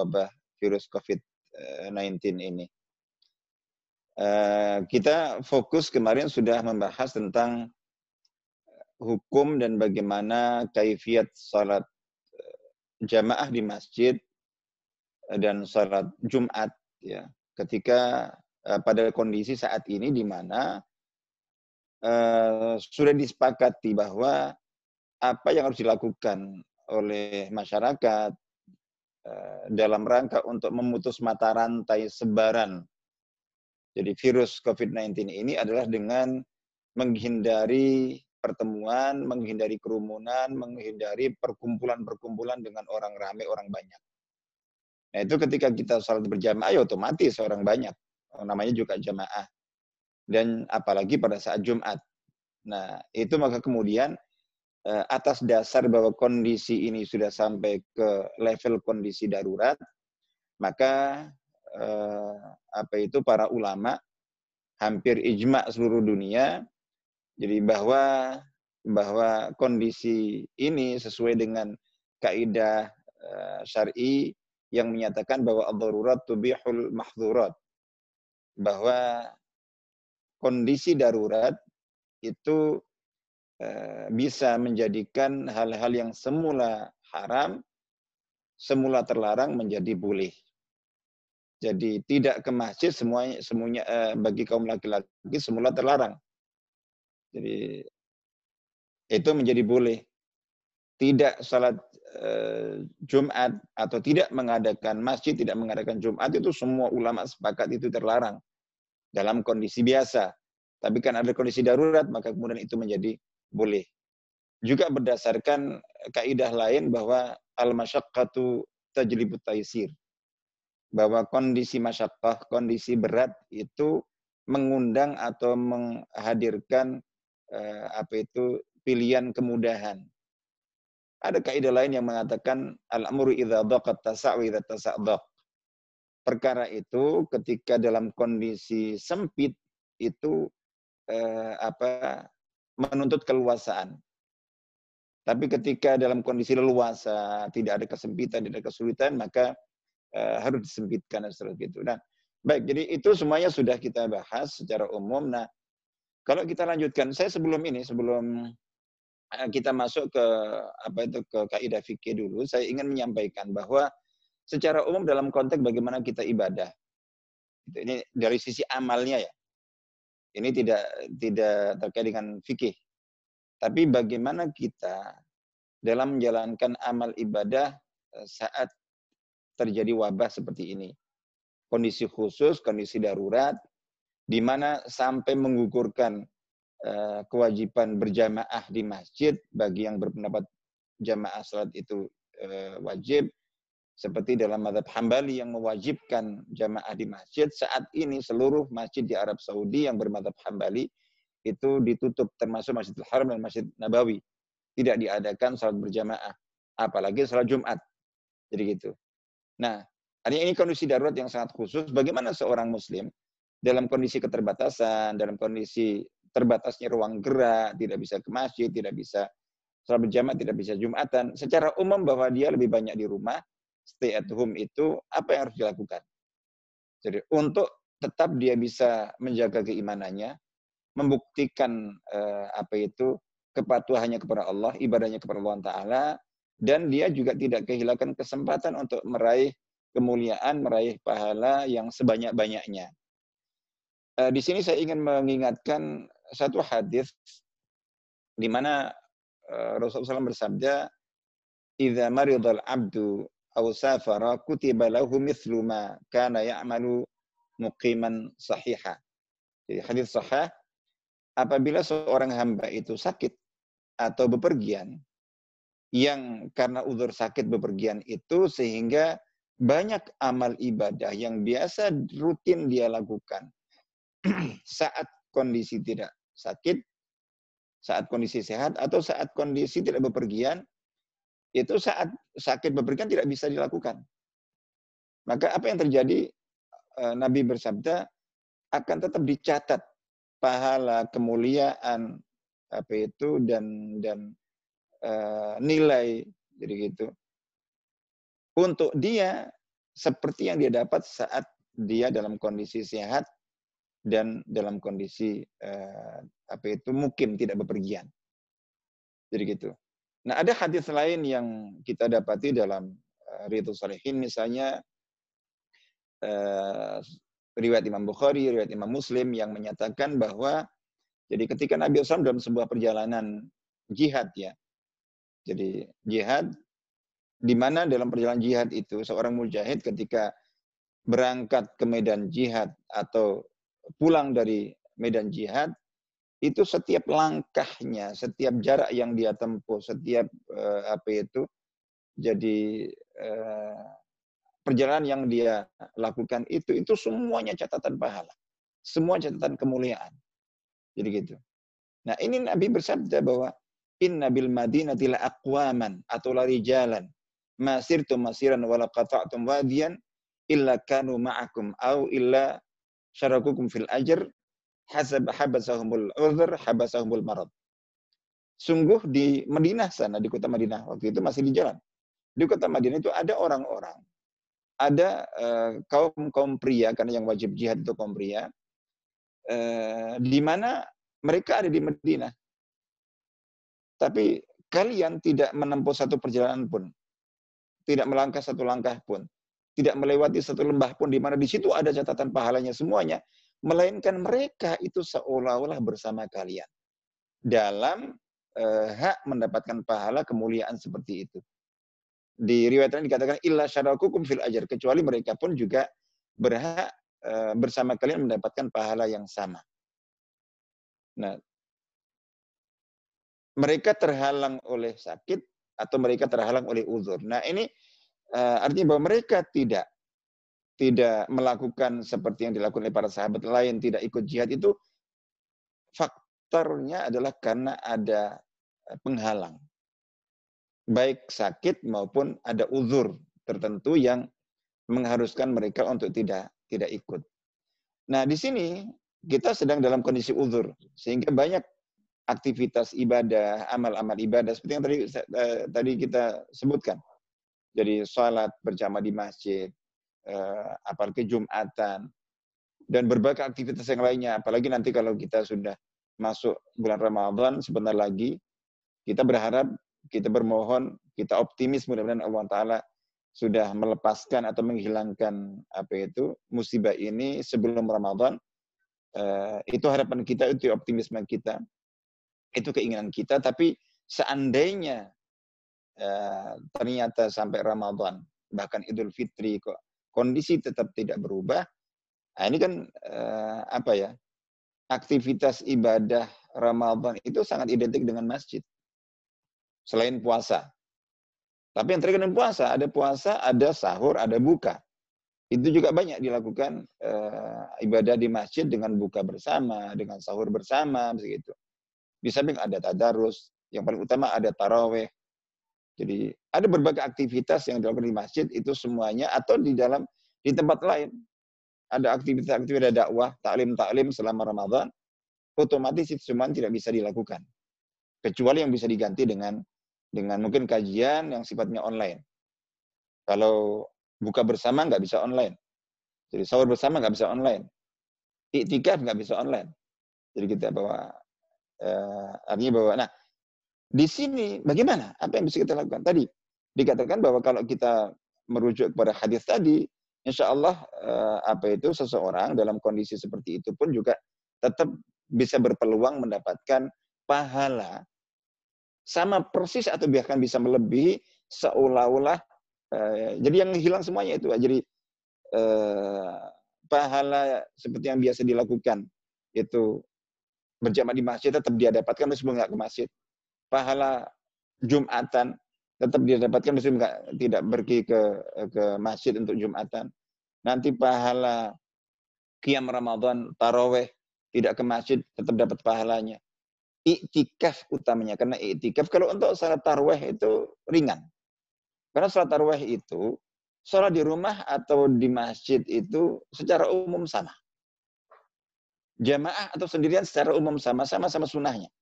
wabah virus COVID-19 ini. Eh, kita fokus kemarin sudah membahas tentang hukum dan bagaimana kaifiat salat eh, jamaah di masjid dan salat Jumat ya ketika pada kondisi saat ini di mana uh, sudah disepakati bahwa apa yang harus dilakukan oleh masyarakat dalam rangka untuk memutus mata rantai sebaran jadi virus COVID-19 ini adalah dengan menghindari pertemuan, menghindari kerumunan, menghindari perkumpulan-perkumpulan dengan orang ramai, orang banyak. Nah itu ketika kita sholat berjamaah ya otomatis orang banyak. Namanya juga jamaah. Dan apalagi pada saat Jumat. Nah itu maka kemudian eh, atas dasar bahwa kondisi ini sudah sampai ke level kondisi darurat, maka eh, apa itu para ulama hampir ijma seluruh dunia. Jadi bahwa bahwa kondisi ini sesuai dengan kaidah eh, syar'i yang menyatakan bahwa ad-darurat tubihul mahdhurat bahwa kondisi darurat itu eh, bisa menjadikan hal-hal yang semula haram semula terlarang menjadi boleh jadi tidak ke masjid semuanya semuanya eh, bagi kaum laki-laki semula terlarang. Jadi itu menjadi boleh. Tidak salat eh, Jumat atau tidak mengadakan masjid, tidak mengadakan Jumat itu semua ulama sepakat itu terlarang dalam kondisi biasa. Tapi kan ada kondisi darurat maka kemudian itu menjadi boleh. Juga berdasarkan kaidah lain bahwa al-masyaqqatu tajlibut taisir bahwa kondisi masyakkah, kondisi berat itu mengundang atau menghadirkan eh, apa itu pilihan kemudahan. Ada kaidah lain yang mengatakan al-amru idza daqat tasa'u idza tasa'daq. Perkara itu ketika dalam kondisi sempit itu eh, apa menuntut keluasaan. Tapi ketika dalam kondisi leluasa, tidak ada kesempitan, tidak ada kesulitan, maka uh, harus disempitkan dan seterusnya gitu. Nah, baik, jadi itu semuanya sudah kita bahas secara umum. Nah, kalau kita lanjutkan, saya sebelum ini, sebelum uh, kita masuk ke apa itu ke kaidah fikih dulu, saya ingin menyampaikan bahwa secara umum dalam konteks bagaimana kita ibadah. Ini dari sisi amalnya ya. Ini tidak tidak terkait dengan fikih. Tapi bagaimana kita dalam menjalankan amal ibadah eh, saat terjadi wabah seperti ini. Kondisi khusus, kondisi darurat, di mana sampai mengukurkan uh, kewajiban berjamaah di masjid bagi yang berpendapat jamaah salat itu uh, wajib, seperti dalam madhab Hambali yang mewajibkan jamaah di masjid, saat ini seluruh masjid di Arab Saudi yang bermadhab Hambali itu ditutup termasuk Masjidil Haram dan Masjid Nabawi. Tidak diadakan salat berjamaah, apalagi salat Jumat. Jadi gitu. Nah, artinya ini kondisi darurat yang sangat khusus. Bagaimana seorang muslim dalam kondisi keterbatasan, dalam kondisi terbatasnya ruang gerak, tidak bisa ke masjid, tidak bisa sholat berjamaah, tidak bisa jumatan. Secara umum bahwa dia lebih banyak di rumah, stay at home itu apa yang harus dilakukan? Jadi untuk tetap dia bisa menjaga keimanannya, membuktikan eh, apa itu kepatuhannya kepada Allah, ibadahnya kepada Allah Taala, dan dia juga tidak kehilangan kesempatan untuk meraih kemuliaan, meraih pahala yang sebanyak-banyaknya. Eh, di sini saya ingin mengingatkan satu hadis di mana eh, Rasulullah SAW bersabda, "Idza maridal abdu aw safara kutiba lahu mithlu ma kana ya'malu muqiman sahiha." Jadi hadis sahih, apabila seorang hamba itu sakit atau bepergian, yang karena uzur sakit bepergian itu sehingga banyak amal ibadah yang biasa rutin dia lakukan saat kondisi tidak sakit, saat kondisi sehat atau saat kondisi tidak bepergian, itu saat sakit bepergian tidak bisa dilakukan. Maka apa yang terjadi? Eh, Nabi bersabda akan tetap dicatat pahala kemuliaan apa itu dan dan uh, nilai jadi gitu untuk dia seperti yang dia dapat saat dia dalam kondisi sehat dan dalam kondisi uh, apa itu mungkin tidak bepergian. Jadi gitu. Nah, ada hadis lain yang kita dapati dalam uh, Riyadhus misalnya uh, riwayat Imam Bukhari, riwayat Imam Muslim yang menyatakan bahwa jadi ketika Nabi SAW dalam sebuah perjalanan jihad ya. Jadi jihad di mana dalam perjalanan jihad itu seorang mujahid ketika berangkat ke medan jihad atau pulang dari medan jihad itu setiap langkahnya, setiap jarak yang dia tempuh, setiap uh, apa itu jadi uh, perjalanan yang dia lakukan itu itu semuanya catatan pahala. Semua catatan kemuliaan. Jadi gitu. Nah, ini Nabi bersabda bahwa inna bil madinati la aqwaman atau la rijalan masirtum masiran wala qata'tum wadiyan illa kanu ma'akum au illa syarakukum fil ajr hasab habasahumul udhr habasahumul marad. Sungguh di Madinah sana, di kota Madinah, waktu itu masih di jalan. Di kota Madinah itu ada orang-orang, ada uh, kaum kaum pria karena yang wajib jihad itu kaum pria, uh, di mana mereka ada di Madinah. Tapi kalian tidak menempuh satu perjalanan pun, tidak melangkah satu langkah pun, tidak melewati satu lembah pun di mana di situ ada catatan pahalanya semuanya, melainkan mereka itu seolah-olah bersama kalian dalam eh, hak mendapatkan pahala kemuliaan seperti itu. Di riwayat ini dikatakan illa syarakukum fil ajar kecuali mereka pun juga berhak eh, bersama kalian mendapatkan pahala yang sama. Nah, mereka terhalang oleh sakit atau mereka terhalang oleh uzur. Nah, ini uh, artinya bahwa mereka tidak tidak melakukan seperti yang dilakukan oleh para sahabat lain, tidak ikut jihad itu faktornya adalah karena ada eh, penghalang. Baik sakit maupun ada uzur tertentu yang mengharuskan mereka untuk tidak tidak ikut. Nah, di sini kita sedang dalam kondisi uzur sehingga banyak aktivitas ibadah, amal-amal ibadah seperti yang tadi uh, tadi kita sebutkan jadi sholat berjamaah di masjid, eh, apalagi Jumatan, dan berbagai aktivitas yang lainnya. Apalagi nanti kalau kita sudah masuk bulan Ramadan sebentar lagi, kita berharap, kita bermohon, kita optimis mudah-mudahan Allah Ta'ala sudah melepaskan atau menghilangkan apa itu musibah ini sebelum Ramadan. Uh, itu harapan kita, itu optimisme kita, itu keinginan kita. Tapi seandainya Eh, ternyata sampai Ramadan, bahkan Idul Fitri kok kondisi tetap tidak berubah. Nah, ini kan uh, apa ya? Aktivitas ibadah Ramadan itu sangat identik dengan masjid. Selain puasa. Tapi yang terkait dengan puasa, ada puasa, ada sahur, ada buka. Itu juga banyak dilakukan uh, ibadah di masjid dengan buka bersama, dengan sahur bersama, begitu. Di samping ada tadarus, yang paling utama ada taraweh, jadi ada berbagai aktivitas yang dilakukan di masjid itu semuanya atau di dalam di tempat lain. Ada aktivitas-aktivitas dakwah, taklim-taklim selama Ramadan, otomatis itu semua tidak bisa dilakukan. Kecuali yang bisa diganti dengan dengan mungkin kajian yang sifatnya online. Kalau buka bersama nggak bisa online. Jadi sahur bersama nggak bisa online. Iktikaf nggak bisa online. Jadi kita bawa eh, artinya bahwa nah di sini bagaimana? Apa yang bisa kita lakukan? Tadi dikatakan bahwa kalau kita merujuk kepada hadis tadi, insya Allah eh, apa itu seseorang dalam kondisi seperti itu pun juga tetap bisa berpeluang mendapatkan pahala sama persis atau bahkan bisa melebihi seolah-olah eh, jadi yang hilang semuanya itu jadi eh, pahala seperti yang biasa dilakukan itu berjamaah di masjid tetap dia dapatkan meskipun nggak ke masjid pahala Jumatan tetap dia dapatkan meskipun enggak, tidak pergi ke ke masjid untuk Jumatan. Nanti pahala Qiyam Ramadan, taraweh, tidak ke masjid tetap dapat pahalanya. Iktikaf utamanya karena iktikaf kalau untuk salat taraweh itu ringan. Karena salat taraweh itu salat di rumah atau di masjid itu secara umum sama. Jamaah atau sendirian secara umum sama, sama-sama sunnahnya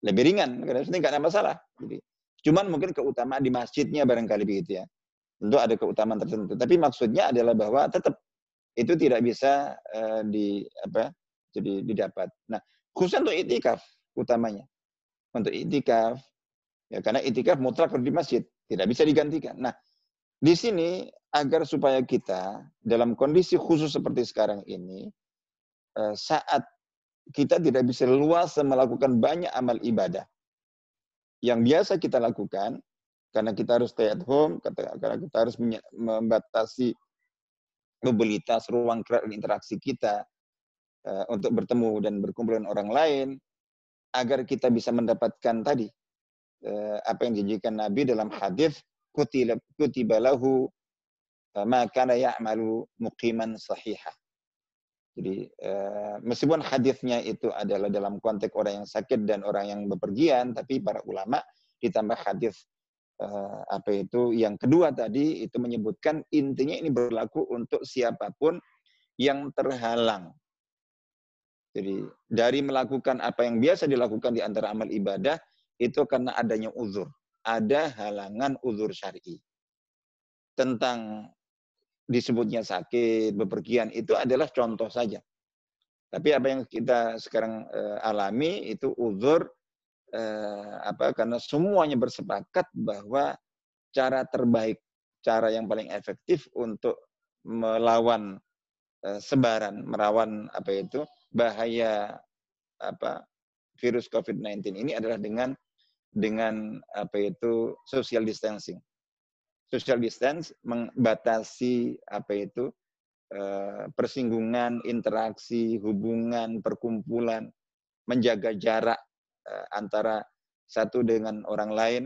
lebih ringan karena ini nggak ada masalah. Jadi, cuman mungkin keutamaan di masjidnya barangkali begitu ya. tentu ada keutamaan tertentu. Tapi maksudnya adalah bahwa tetap itu tidak bisa uh, di apa jadi didapat. Nah, khusus untuk itikaf utamanya. Untuk itikaf ya karena itikaf mutlak di masjid, tidak bisa digantikan. Nah, di sini agar supaya kita dalam kondisi khusus seperti sekarang ini uh, saat kita tidak bisa luas melakukan banyak amal ibadah yang biasa kita lakukan karena kita harus stay at home, karena kita harus membatasi mobilitas, ruang gerak dan interaksi kita uh, untuk bertemu dan berkumpul dengan orang lain, agar kita bisa mendapatkan tadi uh, apa yang dijanjikan Nabi dalam hadis kutibalahu uh, maka ya'malu muqiman sahihah. Jadi meskipun hadisnya itu adalah dalam konteks orang yang sakit dan orang yang bepergian, tapi para ulama ditambah hadis uh, apa itu yang kedua tadi itu menyebutkan intinya ini berlaku untuk siapa pun yang terhalang. Jadi dari melakukan apa yang biasa dilakukan di antara amal ibadah itu karena adanya uzur, ada halangan uzur syar'i. Tentang disebutnya sakit, bepergian itu adalah contoh saja. Tapi apa yang kita sekarang uh, alami itu uzur eh, apa karena semuanya bersepakat bahwa cara terbaik, cara yang paling efektif untuk melawan eh, sebaran, merawan apa itu bahaya apa virus COVID-19 ini adalah dengan dengan apa itu social distancing. Social distance membatasi apa itu eh, persinggungan, interaksi, hubungan, perkumpulan, menjaga jarak uh, antara satu dengan orang lain.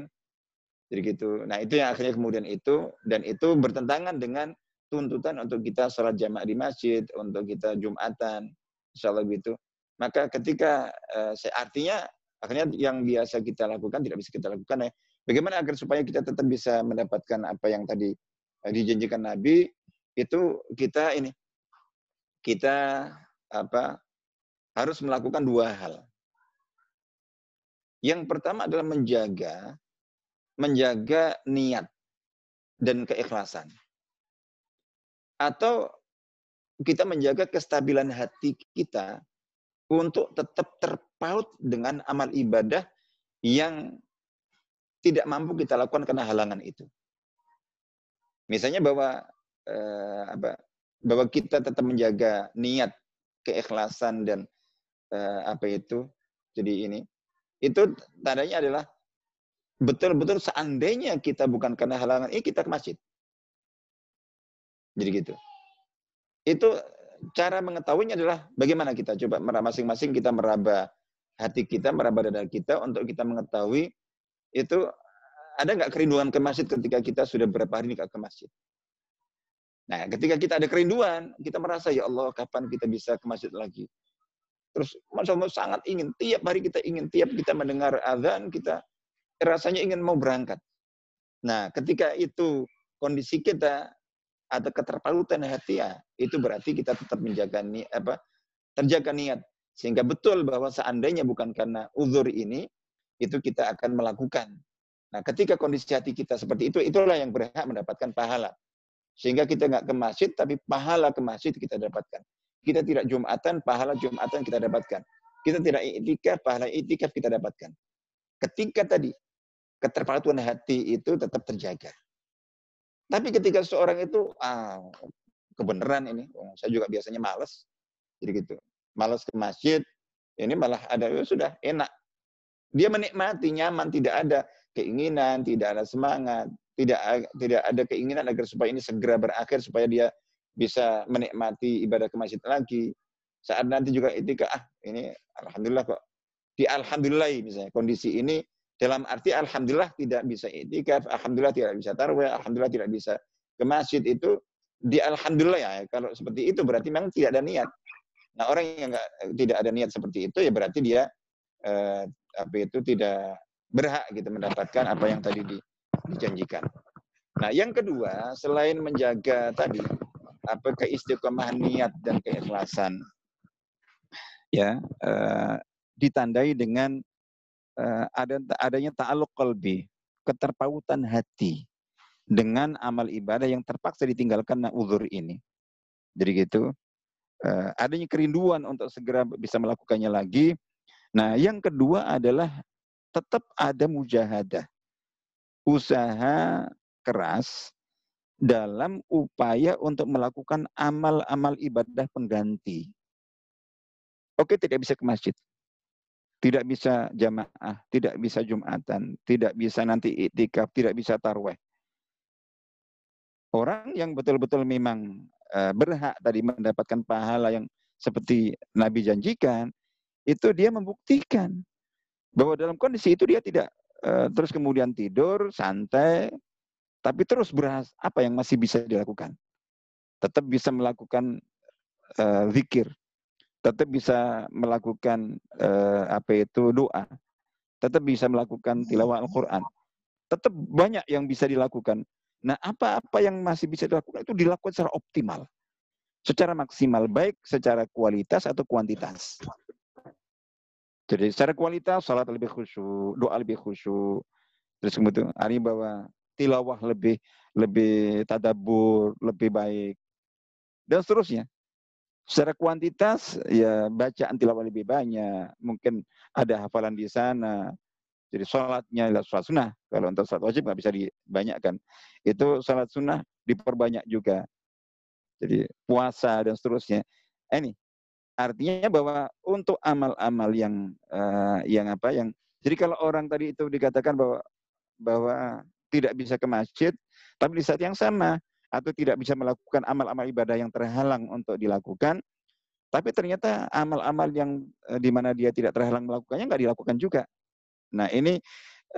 Jadi gitu. Nah itu yang akhirnya kemudian itu dan itu bertentangan dengan tuntutan untuk kita sholat jamaah di masjid, untuk kita jumatan, insya Allah gitu. Maka ketika uh, artinya akhirnya yang biasa kita lakukan tidak bisa kita lakukan ya. Bagaimana agar supaya kita tetap bisa mendapatkan apa yang tadi uh, dijanjikan Nabi itu kita ini kita apa harus melakukan dua hal. Yang pertama adalah menjaga menjaga niat dan keikhlasan. Atau kita menjaga kestabilan hati kita untuk tetap terpaut dengan amal ibadah yang tidak mampu kita lakukan karena halangan itu. Misalnya bahwa eh, apa bahwa kita tetap menjaga niat, keikhlasan dan eh, apa itu jadi ini itu tandanya adalah betul-betul seandainya kita bukan karena halangan ini kita ke masjid. Jadi gitu. Itu cara mengetahuinya adalah bagaimana kita coba masing-masing kita meraba hati kita, meraba dada kita untuk kita mengetahui itu ada nggak kerinduan ke masjid ketika kita sudah berapa hari nggak ke masjid. Nah, ketika kita ada kerinduan, kita merasa ya Allah kapan kita bisa ke masjid lagi. Terus Masya Allah sangat ingin, tiap hari kita ingin, tiap kita mendengar azan, kita rasanya ingin mau berangkat. Nah, ketika itu kondisi kita ada keterpalutan hati ya, itu berarti kita tetap menjaga niat apa terjaga niat sehingga betul bahwa seandainya bukan karena uzur ini itu kita akan melakukan. Nah, ketika kondisi hati kita seperti itu, itulah yang berhak mendapatkan pahala. Sehingga kita nggak ke masjid, tapi pahala ke masjid kita dapatkan. Kita tidak Jumatan, pahala Jumatan kita dapatkan. Kita tidak itikaf, pahala itikaf kita dapatkan. Ketika tadi keterpatuhan hati itu tetap terjaga. Tapi ketika seorang itu ah, kebenaran ini, oh, saya juga biasanya males, jadi gitu, males ke masjid, ini malah ada ya sudah enak. Dia menikmati nyaman, tidak ada keinginan, tidak ada semangat, tidak tidak ada keinginan agar supaya ini segera berakhir supaya dia bisa menikmati ibadah ke masjid lagi. Saat nanti juga itikaf, ah ini alhamdulillah kok. Di alhamdulillah misalnya kondisi ini dalam arti alhamdulillah tidak bisa itikaf, alhamdulillah tidak bisa tarwih, alhamdulillah tidak bisa ke masjid itu di alhamdulillah ya. Kalau seperti itu berarti memang tidak ada niat. Nah, orang yang enggak, tidak ada niat seperti itu ya berarti dia eh, apa itu tidak berhak gitu mendapatkan apa yang tadi di, dijanjikan. Nah, yang kedua, selain menjaga tadi apa keistiqomahan niat dan keikhlasan ya uh, ditandai dengan uh, ada adanya ta'alluq qalbi, keterpautan hati. dengan amal ibadah yang terpaksa ditinggalkan nah uzur ini. Jadi gitu. Uh, adanya kerinduan untuk segera bisa melakukannya lagi. Nah, yang kedua adalah tetap ada mujahadah. Usaha keras dalam upaya untuk melakukan amal-amal ibadah pengganti. Oke, tidak bisa ke masjid. Tidak bisa jamaah, tidak bisa jumatan, tidak bisa nanti itikaf, tidak bisa tarweh. Orang yang betul-betul memang uh, berhak tadi mendapatkan pahala yang seperti Nabi janjikan, itu dia membuktikan bahwa dalam kondisi itu dia tidak uh, terus kemudian tidur, santai, tapi terus beras apa yang masih bisa dilakukan? Tetap bisa melakukan uh, zikir, tetap bisa melakukan uh, apa itu doa, tetap bisa melakukan tilawah Al-Quran, tetap banyak yang bisa dilakukan. Nah, apa-apa yang masih bisa dilakukan itu dilakukan secara optimal, secara maksimal, baik secara kualitas atau kuantitas. Jadi secara kualitas, salat lebih khusyuk, doa lebih khusyuk, terus kemudian hari bahwa tilawah lebih lebih tadabur, lebih baik. Dan seterusnya. Secara kuantitas, ya bacaan tilawah lebih banyak. Mungkin ada hafalan di sana. Jadi sholatnya adalah sholat sunnah. Kalau untuk sholat wajib nggak bisa dibanyakkan. Itu sholat sunnah diperbanyak juga. Jadi puasa dan seterusnya. Eh, ini artinya bahwa untuk amal-amal yang uh, yang apa yang jadi kalau orang tadi itu dikatakan bahwa bahwa tidak bisa ke masjid, tapi di saat yang sama atau tidak bisa melakukan amal-amal ibadah yang terhalang untuk dilakukan, tapi ternyata amal-amal yang eh, di mana dia tidak terhalang melakukannya nggak dilakukan juga. Nah ini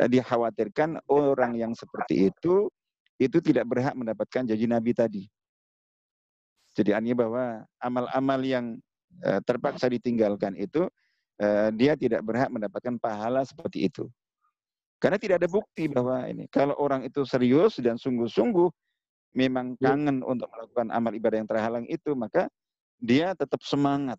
eh, dikhawatirkan orang yang seperti itu itu tidak berhak mendapatkan janji Nabi tadi. Jadi artinya bahwa amal-amal yang terpaksa ditinggalkan itu dia tidak berhak mendapatkan pahala seperti itu. Karena tidak ada bukti bahwa ini kalau orang itu serius dan sungguh-sungguh memang ya. kangen untuk melakukan amal ibadah yang terhalang itu, maka dia tetap semangat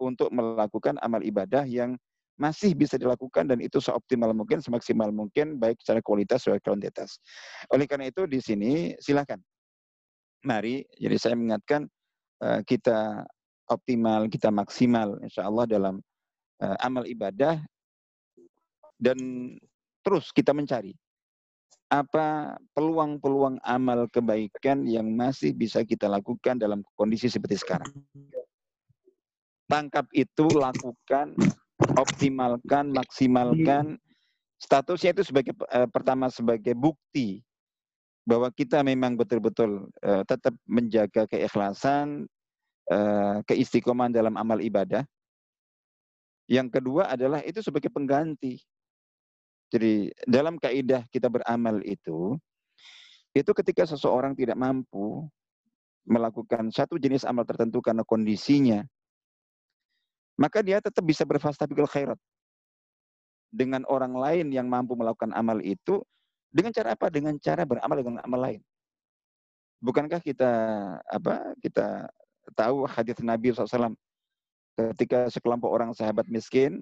untuk melakukan amal ibadah yang masih bisa dilakukan dan itu seoptimal mungkin, semaksimal mungkin, baik secara kualitas maupun kuantitas. Oleh karena itu di sini silakan. Mari, jadi saya mengingatkan uh, kita optimal, kita maksimal insya Allah dalam uh, amal ibadah dan terus kita mencari apa peluang-peluang amal kebaikan yang masih bisa kita lakukan dalam kondisi seperti sekarang. Tangkap itu, lakukan, optimalkan, maksimalkan. Statusnya itu sebagai uh, pertama sebagai bukti bahwa kita memang betul-betul uh, tetap menjaga keikhlasan, keistiqomahan dalam amal ibadah. Yang kedua adalah itu sebagai pengganti jadi dalam kaidah kita beramal itu, itu ketika seseorang tidak mampu melakukan satu jenis amal tertentu karena kondisinya, maka dia tetap bisa berfastabiqul khairat. Dengan orang lain yang mampu melakukan amal itu, dengan cara apa? Dengan cara beramal dengan amal lain. Bukankah kita apa? Kita tahu hadis Nabi SAW ketika sekelompok orang sahabat miskin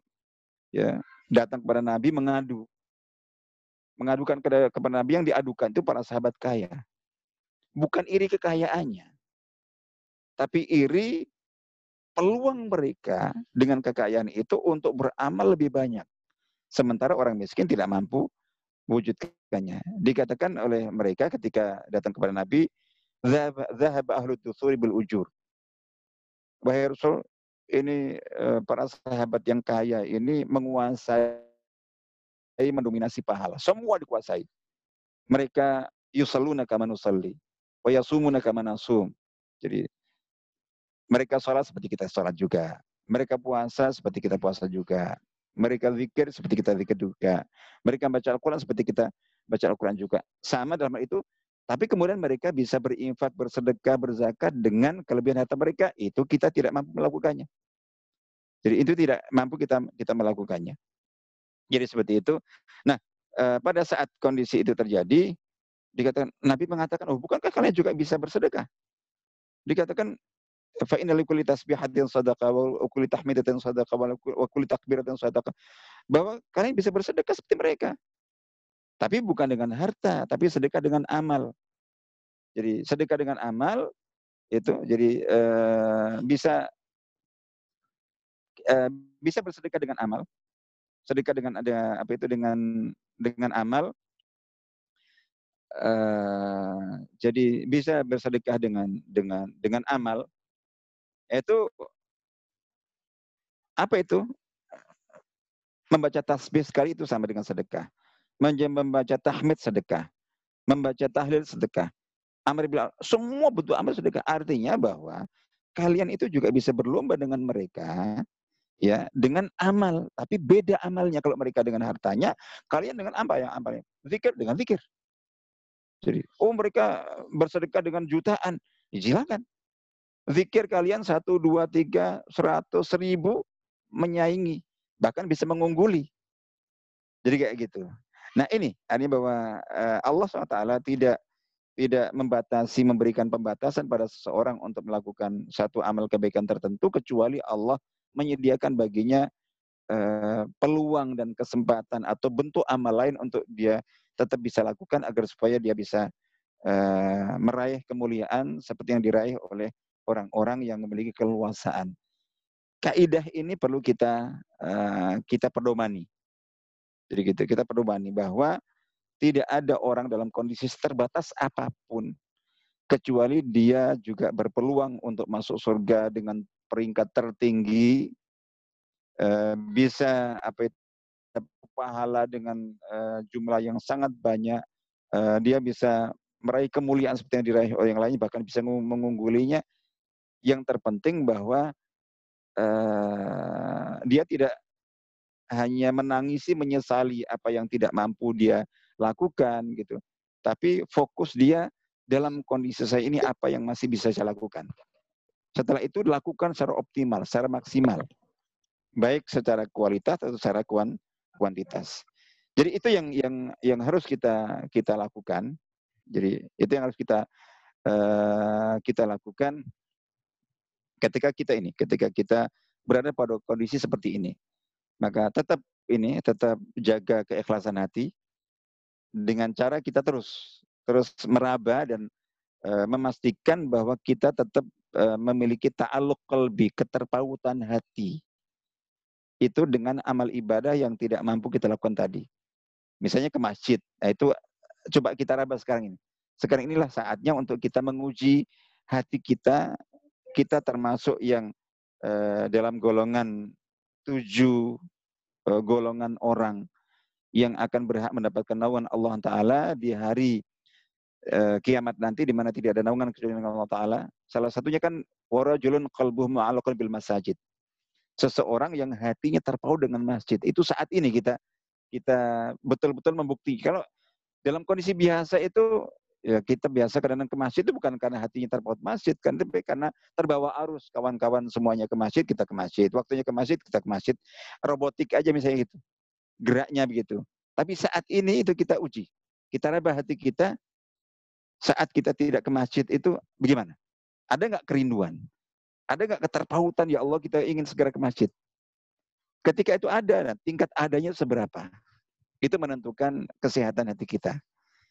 ya datang kepada Nabi mengadu mengadukan kepada, kepada Nabi yang diadukan itu para sahabat kaya. Bukan iri kekayaannya. Tapi iri peluang mereka dengan kekayaan itu untuk beramal lebih banyak. Sementara orang miskin tidak mampu wujudkannya. Dikatakan oleh mereka ketika datang kepada Nabi, Zahab ahlu dusuri bil ujur. Wahai Rasul, ini eh, para sahabat yang kaya ini menguasai mendominasi pahala. Semua dikuasai. Mereka yusalluna kama nusalli. Wa yasumuna kama nasum. Jadi mereka sholat seperti kita sholat juga. Mereka puasa seperti kita puasa juga. Mereka zikir seperti kita zikir juga. Mereka baca Al-Quran seperti kita baca Al-Quran juga. Sama dalam itu, tapi kemudian mereka bisa berinfak, bersedekah, berzakat dengan kelebihan harta mereka. Itu kita tidak mampu melakukannya. Jadi itu tidak mampu kita kita melakukannya. Jadi seperti itu. Nah, eh, pada saat kondisi itu terjadi, dikatakan Nabi mengatakan, oh bukankah kalian juga bisa bersedekah? Dikatakan fa wa wa. Bahwa kalian bisa bersedekah seperti mereka. Tapi bukan dengan harta, tapi sedekah dengan amal. Jadi sedekah dengan amal itu jadi uh, bisa uh, bisa bersedekah dengan amal. Sedekah dengan ada apa itu dengan dengan amal. Uh, jadi bisa bersedekah dengan dengan dengan amal. Itu apa itu? Membaca tasbih sekali itu sama dengan sedekah membaca tahmid sedekah, membaca tahlil sedekah. Amr bilang, semua bentuk amal sedekah. Artinya bahwa kalian itu juga bisa berlomba dengan mereka ya dengan amal. Tapi beda amalnya kalau mereka dengan hartanya kalian dengan apa yang amalnya? Zikir dengan zikir. Jadi oh mereka bersedekah dengan jutaan. Ya, silakan. Zikir kalian satu dua tiga seratus seribu menyaingi. Bahkan bisa mengungguli. Jadi kayak gitu Nah ini, artinya bahwa uh, Allah SWT tidak tidak membatasi, memberikan pembatasan pada seseorang untuk melakukan satu amal kebaikan tertentu, kecuali Allah menyediakan baginya uh, peluang dan kesempatan atau bentuk amal lain untuk dia tetap bisa lakukan agar supaya dia bisa uh, meraih kemuliaan seperti yang diraih oleh orang-orang yang memiliki keluasaan. Kaidah ini perlu kita kita perdomani. Jadi gitu, kita perlu bani bahwa tidak ada orang dalam kondisi terbatas apa pun. Kecuali dia juga berpeluang untuk masuk surga dengan peringkat tertinggi eh, bisa apa itu pahala dengan uh, jumlah yang sangat banyak uh, dia bisa meraih kemuliaan seperti yang diraih oleh yang lainnya bahkan bisa mengunggulinya yang terpenting bahwa dia tidak hanya menangisi, menyesali apa yang tidak mampu dia lakukan gitu. Tapi fokus dia dalam kondisi saya ini apa yang masih bisa saya lakukan. Setelah itu dilakukan secara optimal, secara maksimal. Baik secara kualitas atau secara kuantitas. Jadi itu yang yang yang harus kita kita lakukan. Jadi itu yang harus kita uh, kita lakukan ketika kita ini, ketika kita berada pada kondisi seperti ini. Maka tetap ini, tetap jaga keikhlasan hati dengan cara kita terus terus meraba dan e, memastikan bahwa kita tetap e, memiliki ta'aluk kalbi, keterpautan hati. Itu dengan amal ibadah yang tidak mampu kita lakukan tadi. Misalnya ke masjid. Nah, itu coba kita raba sekarang ini. Sekarang inilah saatnya untuk kita menguji hati kita. Kita termasuk yang e, dalam golongan tujuh uh, golongan orang yang akan berhak mendapatkan naungan Allah Taala di hari uh, kiamat nanti di mana tidak ada naungan kecuali dengan Allah Taala. Salah satunya kan warajulun qalbuhu ma'alaqal bil masajid. Seseorang yang hatinya terpaut dengan masjid. Itu saat ini kita kita betul-betul membuktikan kalau dalam kondisi biasa itu ya kita biasa kadang-kadang ke masjid itu bukan karena hatinya terpaut masjid kan tapi karena terbawa arus. Kawan-kawan semuanya ke masjid kita ke masjid. Waktunya ke masjid kita ke masjid. Robotik aja misalnya gitu. Geraknya begitu. Tapi saat ini itu kita uji. Kita raba hati kita saat kita tidak ke masjid itu bagaimana? Ada nggak kerinduan? Ada nggak keterpautan ya Allah kita ingin segera ke masjid. Ketika itu ada tingkat adanya seberapa? Itu menentukan kesehatan hati kita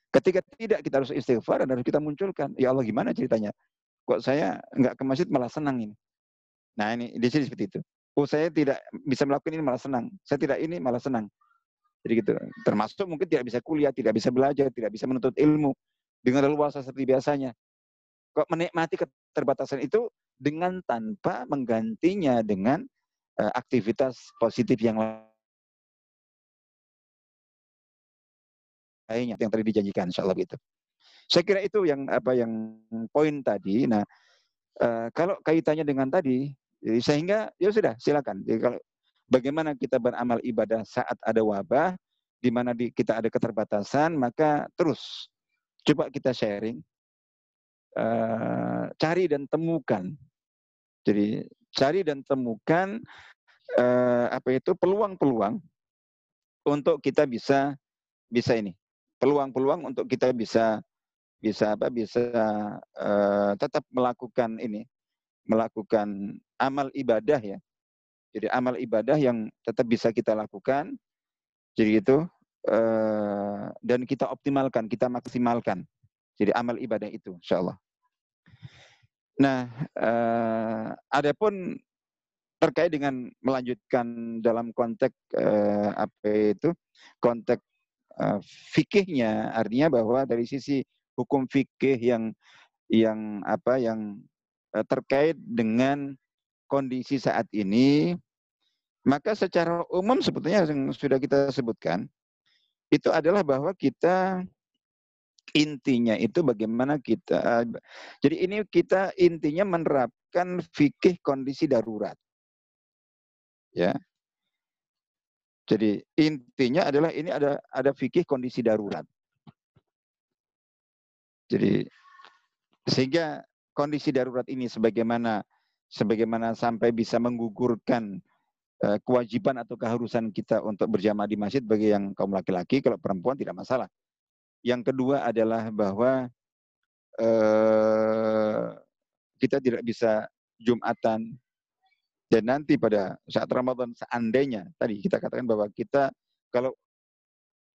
Ketika tidak, kita harus istighfar dan harus kita munculkan. Ya Allah, gimana ceritanya? Kok saya nggak ke masjid malah senang ini? Nah ini di sini seperti itu. Oh saya tidak bisa melakukan ini malah senang. Saya tidak ini malah senang. Jadi gitu. Termasuk mungkin tidak bisa kuliah, tidak bisa belajar, tidak bisa menuntut ilmu dengan leluasa seperti biasanya. Kok menikmati keterbatasan itu dengan tanpa menggantinya dengan uh, aktivitas positif yang lain lainnya yang tadi dijanjikan insya Allah gitu. Saya kira itu yang apa yang poin tadi. Nah, uh, kalau kaitannya dengan tadi, jadi sehingga ya sudah silakan. Jadi kalau bagaimana kita beramal ibadah saat ada wabah, di mana di, kita ada keterbatasan, maka terus coba kita sharing, uh, cari dan temukan. Jadi cari dan temukan uh, apa itu peluang-peluang untuk kita bisa bisa ini peluang-peluang untuk kita bisa bisa apa bisa uh, tetap melakukan ini melakukan amal ibadah ya jadi amal ibadah yang tetap bisa kita lakukan jadi itu uh, dan kita optimalkan, kita maksimalkan. Jadi amal ibadah itu, insya Allah. Nah, uh, adapun terkait dengan melanjutkan dalam konteks uh, apa itu konteks uh, fikihnya, artinya bahwa dari sisi hukum fikih yang yang apa yang uh, terkait dengan kondisi saat ini, maka secara umum sebetulnya yang sudah kita sebutkan itu adalah bahwa kita intinya itu bagaimana kita jadi ini kita intinya menerapkan fikih kondisi darurat. Ya. Jadi intinya adalah ini ada ada fikih kondisi darurat. Jadi sehingga kondisi darurat ini sebagaimana sebagaimana sampai bisa menggugurkan Eh, kewajiban atau keharusan kita untuk berjamaah di masjid bagi yang kaum laki-laki, kalau perempuan tidak masalah. Yang kedua adalah bahwa eh, kita tidak bisa Jumatan dan nanti pada saat Ramadan seandainya tadi kita katakan bahwa kita kalau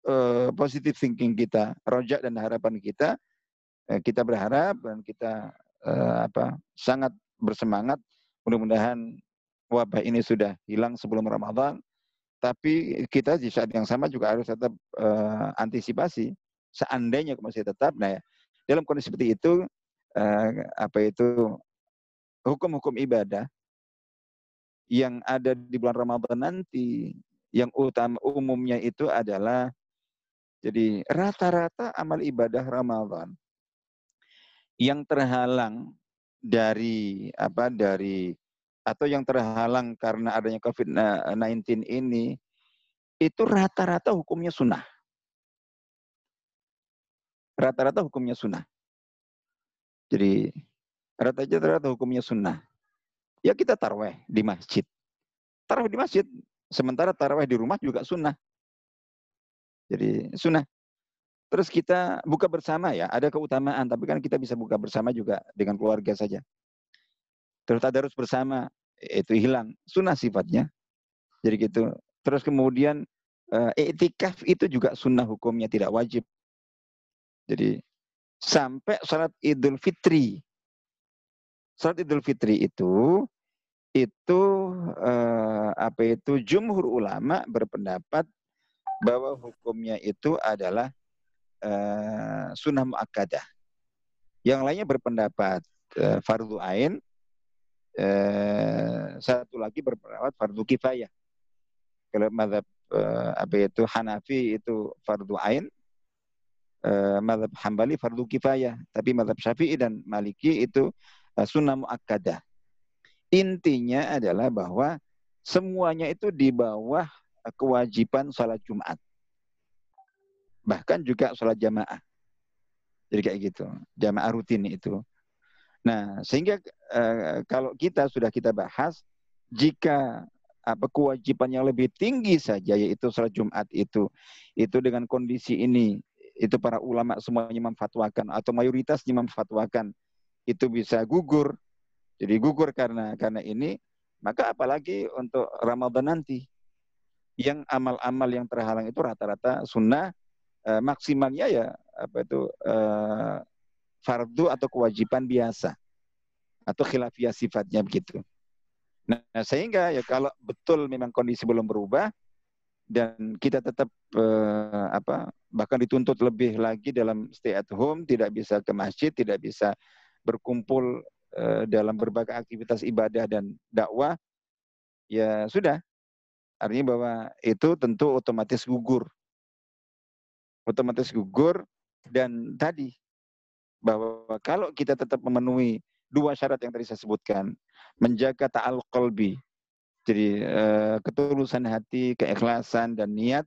eh, positive thinking kita, rojak dan harapan kita, eh, kita berharap dan kita eh, apa sangat bersemangat. Mudah-mudahan wabah ini sudah hilang sebelum Ramadan, tapi kita di saat yang sama juga harus tetap uh, antisipasi. Seandainya masih tetap nah ya, dalam kondisi seperti itu uh, apa itu hukum-hukum ibadah yang ada di bulan Ramadan nanti yang utama umumnya itu adalah jadi rata-rata amal ibadah Ramadan yang terhalang dari apa dari atau yang terhalang karena adanya COVID-19 ini, itu rata-rata hukumnya sunnah. Rata-rata hukumnya sunnah. Jadi rata-rata hukumnya sunnah. Ya kita taraweh di masjid. Taraweh di masjid. Sementara taraweh di rumah juga sunnah. Jadi sunnah. Terus kita buka bersama ya, ada keutamaan. Tapi kan kita bisa buka bersama juga dengan keluarga saja. Terus tadarus bersama itu hilang. Sunnah sifatnya. Jadi gitu. Terus kemudian uh, iktikaf itu juga sunnah hukumnya tidak wajib. Jadi sampai sholat Idul Fitri. Sholat Idul Fitri itu itu uh, apa itu jumhur ulama berpendapat bahwa hukumnya itu adalah uh, sunnah muakkadah. Yang lainnya berpendapat uh, fardu ain eh, satu lagi berperawat fardu kifayah. Kalau madhab eh, apa itu Hanafi itu fardu ain, eh, madhab Hambali fardu kifayah. Tapi madhab Syafi'i dan Maliki itu eh, sunnah muakkadah. Intinya adalah bahwa semuanya itu di bawah kewajiban sholat Jumat. Bahkan juga sholat jamaah. Jadi kayak gitu. Jamaah rutin itu. Nah, sehingga eh, kalau kita sudah kita bahas, jika apa kewajiban yang lebih tinggi saja yaitu sholat Jumat itu itu dengan kondisi ini itu para ulama semuanya memfatwakan atau mayoritasnya memfatwakan itu bisa gugur jadi gugur karena karena ini maka apalagi untuk Ramadan nanti yang amal-amal yang terhalang itu rata-rata sunnah eh, maksimalnya ya apa itu eh, fardu atau kewajiban biasa atau khilafiyah sifatnya begitu. Nah, sehingga ya kalau betul memang kondisi belum berubah dan kita tetap eh, apa bahkan dituntut lebih lagi dalam stay at home, tidak bisa ke masjid, tidak bisa berkumpul eh, dalam berbagai aktivitas ibadah dan dakwah, ya sudah. Artinya bahwa itu tentu otomatis gugur. Otomatis gugur dan tadi bahwa kalau kita tetap memenuhi dua syarat yang tadi saya sebutkan, menjaga ta'al qalbi. Jadi uh, ketulusan hati, keikhlasan dan niat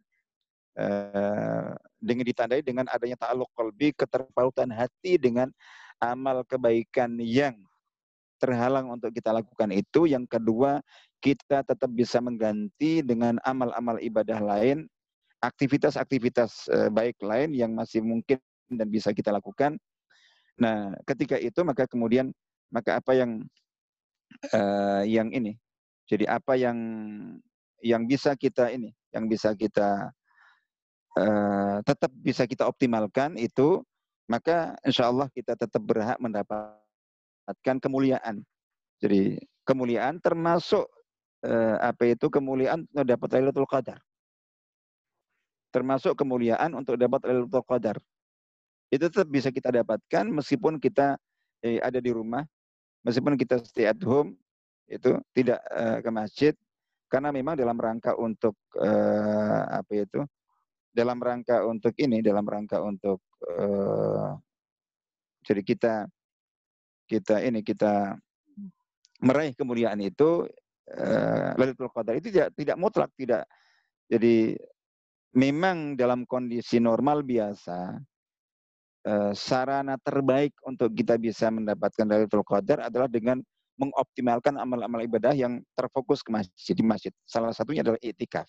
uh, dengan ditandai dengan adanya ta'alluq qalbi, keterpautan hati dengan amal kebaikan yang terhalang untuk kita lakukan itu. Yang kedua, kita tetap bisa mengganti dengan amal-amal ibadah lain, aktivitas-aktivitas uh, baik lain yang masih mungkin dan bisa kita lakukan Nah, ketika itu maka kemudian maka apa yang uh, yang ini? Jadi apa yang yang bisa kita ini, yang bisa kita uh, tetap bisa kita optimalkan itu, maka insya Allah kita tetap berhak mendapatkan kemuliaan. Jadi kemuliaan termasuk uh, apa itu kemuliaan untuk dapat Lailatul Qadar. Termasuk kemuliaan untuk dapat Lailatul Qadar. Itu tetap bisa kita dapatkan meskipun kita eh, ada di rumah, meskipun kita stay at home, itu tidak uh, ke masjid, karena memang dalam rangka untuk uh, apa itu dalam rangka untuk ini dalam rangka untuk uh, jadi kita kita ini kita meraih kemuliaan itu uh, Lailatul Qadar itu tidak tidak mutlak tidak jadi memang dalam kondisi normal biasa uh, sarana terbaik untuk kita bisa mendapatkan Lailatul Qadar adalah dengan mengoptimalkan amal-amal ibadah yang terfokus ke masjid di masjid. Salah satunya adalah itikaf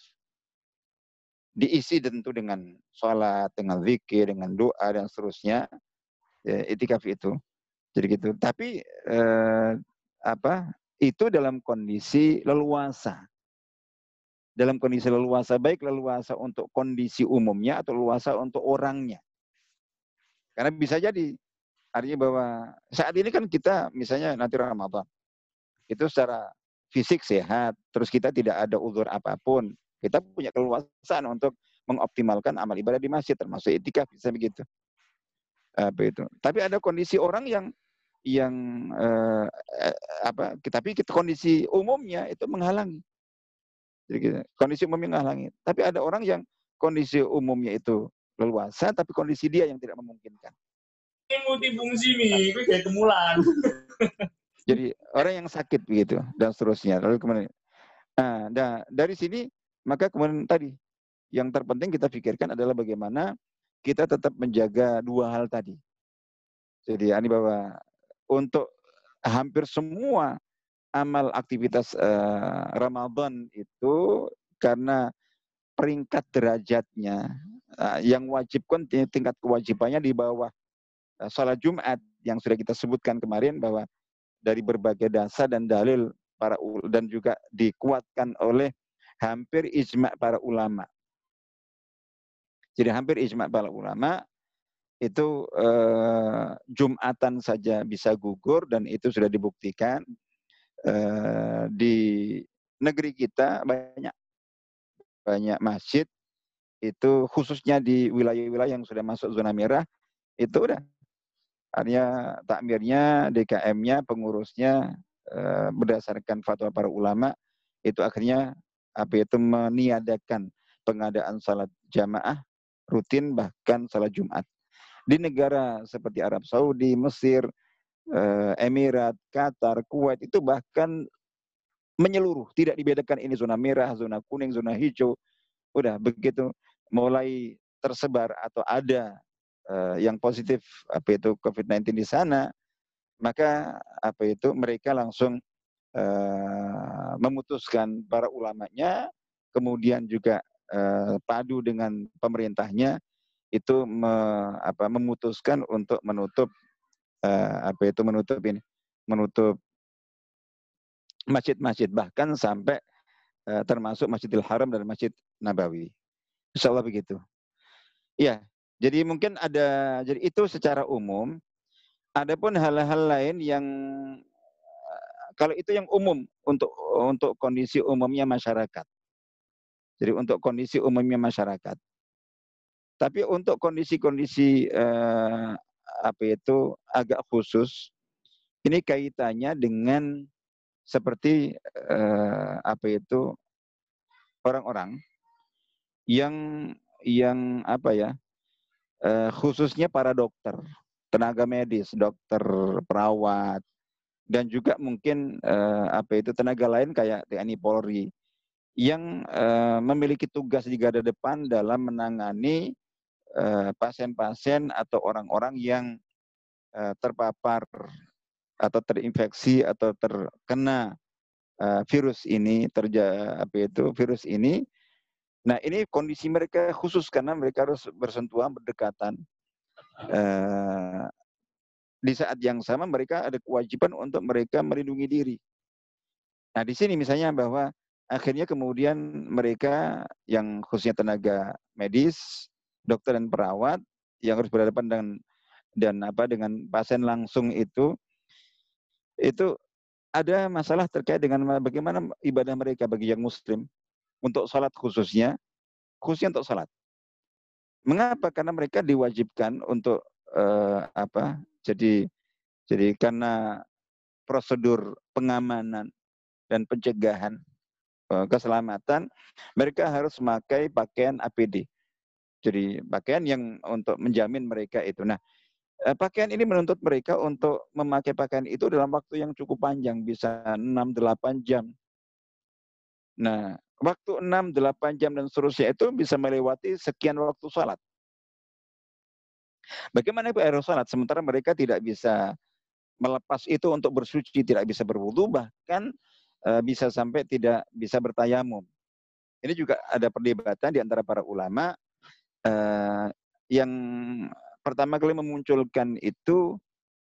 diisi tentu dengan sholat, dengan zikir, dengan doa dan seterusnya. Ya, itikaf itu. Jadi gitu. Tapi eh, apa? Itu dalam kondisi leluasa. Dalam kondisi leluasa baik leluasa untuk kondisi umumnya atau leluasa untuk orangnya. Karena bisa jadi artinya bahwa saat ini kan kita misalnya nanti Ramadan itu secara fisik sehat, terus kita tidak ada uzur apa pun, kita punya keluasan untuk mengoptimalkan amal ibadah di masjid, termasuk etika bisa begitu. Apa itu? Tapi ada kondisi orang yang yang eh, apa? Tapi kita kondisi umumnya itu menghalangi. Jadi gitu. kondisi umumnya menghalangi. Tapi ada orang yang kondisi umumnya itu leluasa, tapi kondisi dia yang tidak memungkinkan. Jadi orang yang sakit begitu dan seterusnya. Lalu kemudian, nah, dari sini maka kemudian tadi yang terpenting kita pikirkan adalah bagaimana kita tetap menjaga dua hal tadi. Jadi ini bahwa untuk hampir semua amal aktivitas uh, Ramadan itu karena peringkat derajatnya uh, yang wajib kan tingkat kewajibannya di bawah uh, sholat Jumat yang sudah kita sebutkan kemarin bahwa dari berbagai dasar dan dalil para dan juga dikuatkan oleh hampir ijma para ulama. Jadi hampir ijma para ulama itu eh, Jumatan saja bisa gugur dan itu sudah dibuktikan eh, di negeri kita banyak banyak masjid itu khususnya di wilayah-wilayah yang sudah masuk zona merah itu udah artinya takmirnya DKM-nya pengurusnya eh, berdasarkan fatwa para ulama itu akhirnya apa itu meniadakan pengadaan salat jamaah rutin bahkan salat Jumat. Di negara seperti Arab Saudi, Mesir, eh, Emirat, Qatar, Kuwait itu bahkan menyeluruh, tidak dibedakan ini zona merah, zona kuning, zona hijau. Udah begitu mulai tersebar atau ada uh, yang positif apa itu COVID-19 di sana, maka apa itu mereka langsung uh, memutuskan para ulamanya, kemudian juga uh, padu dengan pemerintahnya itu memutuskan untuk menutup uh, apa itu menutup ini, menutup masjid-masjid bahkan sampai termasuk Masjidil Haram dan Masjid Nabawi. Insya Allah begitu. Ya, jadi mungkin ada jadi itu secara umum. Adapun hal-hal lain yang kalau itu yang umum untuk untuk kondisi umumnya masyarakat. Jadi untuk kondisi umumnya masyarakat. Tapi untuk kondisi-kondisi eh, apa itu agak khusus, ini kaitannya dengan seperti eh, apa itu orang-orang yang yang apa ya eh, khususnya para dokter, tenaga medis, dokter, perawat, dan juga mungkin uh, apa itu tenaga lain kayak TNI Polri yang uh, memiliki tugas di garda depan dalam menangani eh, pasien-pasien uh, atau orang-orang yang uh, terpapar atau terinfeksi atau terkena uh, virus ini terja apa itu virus ini. Nah ini kondisi mereka khusus karena mereka harus bersentuhan berdekatan di saat yang sama mereka ada kewajiban untuk mereka melindungi diri. Nah, di sini misalnya bahwa akhirnya kemudian mereka yang khususnya tenaga medis dokter dan perawat yang harus berhadapan dengan dan apa dengan pasien langsung itu itu ada masalah terkait dengan bagaimana ibadah mereka bagi yang muslim untuk salat khususnya khususnya untuk salat. Mengapa? Karena mereka diwajibkan untuk uh, apa? Jadi jadi karena prosedur pengamanan dan pencegahan uh, keselamatan, mereka harus memakai pakaian APD. Jadi pakaian yang untuk menjamin mereka itu. Nah, uh, pakaian ini menuntut mereka untuk memakai pakaian itu dalam waktu yang cukup panjang, bisa 6-8 jam. Nah, waktu 6, 8 jam dan seterusnya itu bisa melewati sekian waktu sholat. Bagaimana itu air sholat? Sementara mereka tidak bisa melepas itu untuk bersuci, tidak bisa berwudu, bahkan e, bisa sampai tidak bisa bertayamum. Ini juga ada perdebatan di antara para ulama e, yang pertama kali memunculkan itu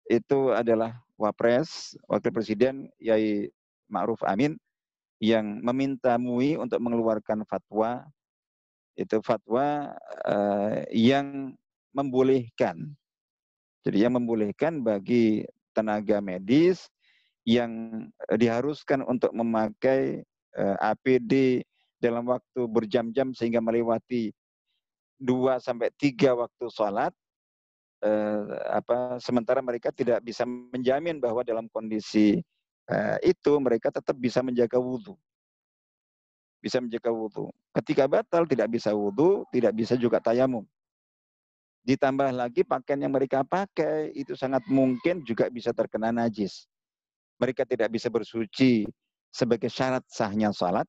itu adalah Wapres, Wakil Presiden Yai Ma'ruf Amin yang meminta MUI untuk mengeluarkan fatwa itu fatwa uh, yang membolehkan jadi yang membolehkan bagi tenaga medis yang diharuskan untuk memakai uh, eh, APD dalam waktu berjam-jam sehingga melewati dua sampai tiga waktu sholat uh, apa sementara mereka tidak bisa menjamin bahwa dalam kondisi Eh, itu mereka tetap bisa menjaga wudhu. Bisa menjaga wudhu. Ketika batal tidak bisa wudhu, tidak bisa juga tayamum. Ditambah lagi pakaian yang mereka pakai itu sangat mungkin juga bisa terkena najis. Mereka tidak bisa bersuci sebagai syarat sahnya salat.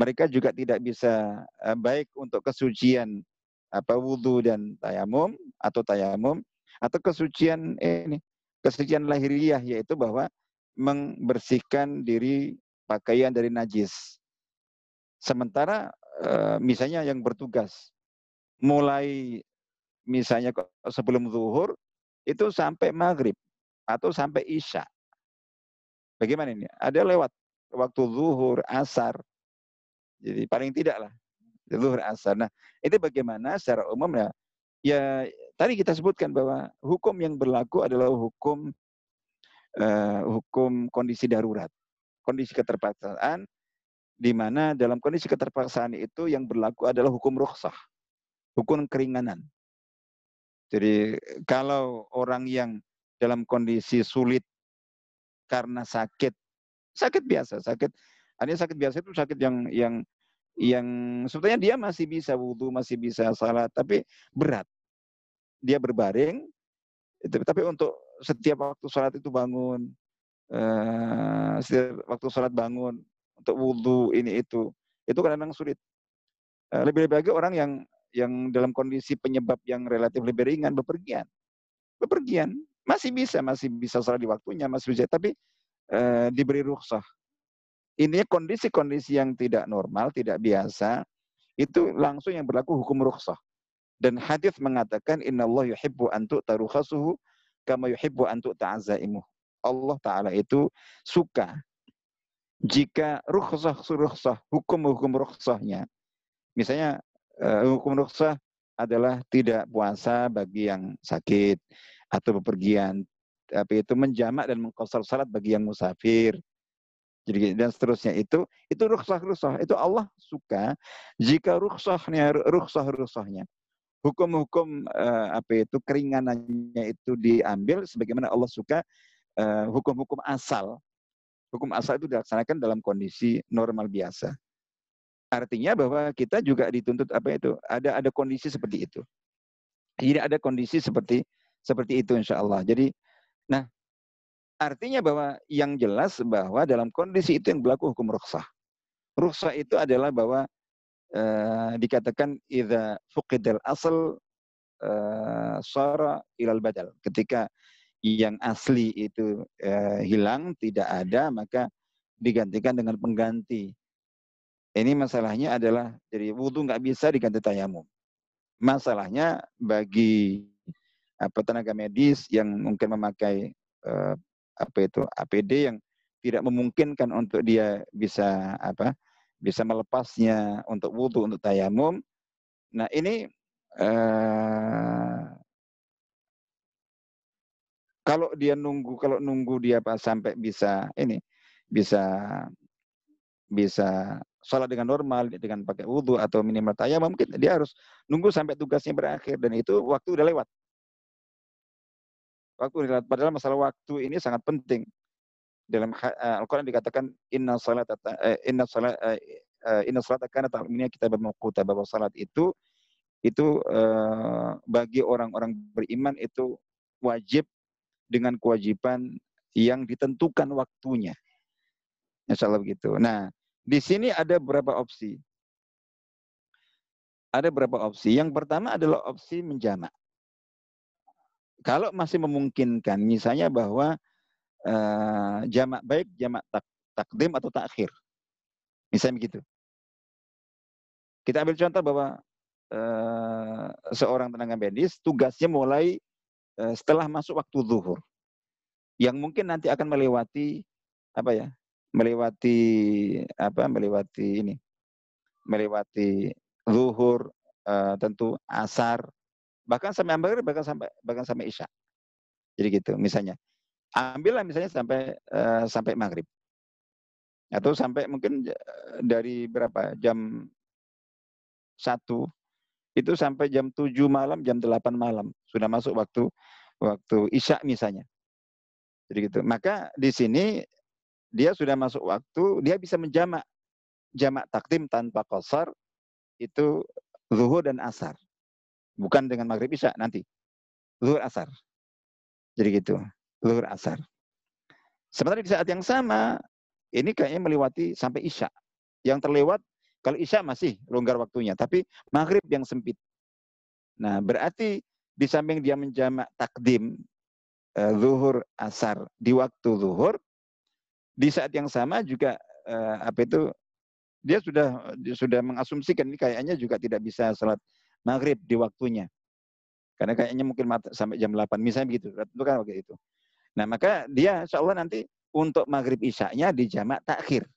Mereka juga tidak bisa eh, baik untuk kesucian apa wudhu dan tayamum atau tayamum atau kesucian ini kesucian lahiriah yaitu bahwa membersihkan diri pakaian dari najis. Sementara eh, misalnya yang bertugas mulai misalnya sebelum zuhur itu sampai maghrib atau sampai isya. Bagaimana ini? Ada lewat waktu zuhur, asar. Jadi paling tidak lah zuhur, asar. Nah itu bagaimana secara umum ya? Ya tadi kita sebutkan bahwa hukum yang berlaku adalah hukum uh, hukum kondisi darurat, kondisi keterpaksaan, di mana dalam kondisi keterpaksaan itu yang berlaku adalah hukum rukhsah, hukum keringanan. Jadi kalau orang yang dalam kondisi sulit karena sakit, sakit biasa, sakit, artinya sakit biasa itu sakit yang yang yang sebetulnya dia masih bisa wudhu, masih bisa salat, tapi berat. Dia berbaring, tapi untuk setiap waktu sholat itu bangun, uh, setiap waktu sholat bangun untuk wudhu ini itu, itu kadang-kadang sulit. Lebih-lebih lagi orang yang yang dalam kondisi penyebab yang relatif lebih ringan bepergian, bepergian masih bisa, masih bisa sholat di waktunya, masih bisa, tapi uh, diberi rukhsah. Ini kondisi-kondisi yang tidak normal, tidak biasa, itu langsung yang berlaku hukum rukhsah. Dan hadis mengatakan Inna Allah yuhibbu antu tarukhasuhu kama yuhibbu antu ta'azaimu. Allah Ta'ala itu suka jika rukhsah rukhsah, hukum-hukum rukhsahnya. Misalnya hukum rukhsah adalah tidak puasa bagi yang sakit atau bepergian. Tapi itu menjamak dan mengkosor salat bagi yang musafir. Jadi dan seterusnya itu itu rukhsah rukhsah itu Allah suka jika rukhsahnya rukhsah rukhsahnya hukum-hukum uh, apa itu keringanannya itu diambil sebagaimana Allah suka uh, hukum-hukum asal. Hukum asal itu dilaksanakan dalam kondisi normal biasa. Artinya bahwa kita juga dituntut apa itu? Ada ada kondisi seperti itu. Jadi ada kondisi seperti seperti itu insya Allah. Jadi, nah artinya bahwa yang jelas bahwa dalam kondisi itu yang berlaku hukum rukhsah. Rukhsah itu adalah bahwa uh, dikatakan idza fuqidal asal uh, sara ilal badal. Ketika yang asli itu uh, hilang, tidak ada, maka digantikan dengan pengganti. Ini masalahnya adalah jadi wudhu nggak bisa diganti tayamum. Masalahnya bagi apa tenaga medis yang mungkin memakai uh, apa itu APD yang tidak memungkinkan untuk dia bisa apa bisa melepasnya untuk wudhu, untuk tayamum. Nah ini uh, kalau dia nunggu kalau nunggu dia pas sampai bisa ini bisa bisa sholat dengan normal dengan pakai wudhu atau minimal tayamum mungkin dia harus nunggu sampai tugasnya berakhir dan itu waktu udah lewat waktu udah lewat padahal masalah waktu ini sangat penting dalam uh, Al-Quran dikatakan inna salat uh, inna salat uh, inna salat akan ta'minnya kita bermukuta bahwa salat itu itu bagi orang-orang beriman itu wajib dengan kewajiban yang ditentukan waktunya. Insya Allah begitu. Nah, di sini ada beberapa opsi. Ada beberapa opsi. Yang pertama adalah opsi menjamak. Kalau masih memungkinkan, misalnya bahwa uh, jamak baik, jamak tak, takdim atau takhir. Misalnya begitu. Kita ambil contoh bahwa uh, seorang tenaga medis tugasnya mulai Eh, setelah masuk waktu zuhur. Yang mungkin nanti akan melewati apa ya? Melewati apa? Melewati ini. Melewati zuhur, uh, tentu asar, bahkan sampai maghrib, bahkan sampai bahkan sampai isya. Jadi gitu, misalnya. Ambillah misalnya sampai uh, sampai maghrib. Atau sampai mungkin dari berapa? Jam satu itu sampai jam 7 malam, jam 8 malam. Sudah masuk waktu waktu Isya misalnya. Jadi gitu. Maka di sini dia sudah masuk waktu, dia bisa menjamak. Jamak takdim tanpa kosar itu zuhur dan asar. Bukan dengan maghrib isya nanti. Zuhur asar. Jadi gitu. Zuhur asar. Sementara di saat yang sama, ini kayaknya melewati sampai isya. Yang terlewat kalau Isya masih longgar waktunya, tapi maghrib yang sempit. Nah, berarti di samping dia menjamak takdim uh, zuhur asar di waktu zuhur, di saat yang sama juga uh, apa itu dia sudah dia sudah mengasumsikan ini kayaknya juga tidak bisa sholat maghrib di waktunya. Karena kayaknya mungkin sampai jam 8, misalnya begitu. Itu kan waktu itu. Nah, maka dia insya nanti untuk maghrib isya-nya di jamak takhir.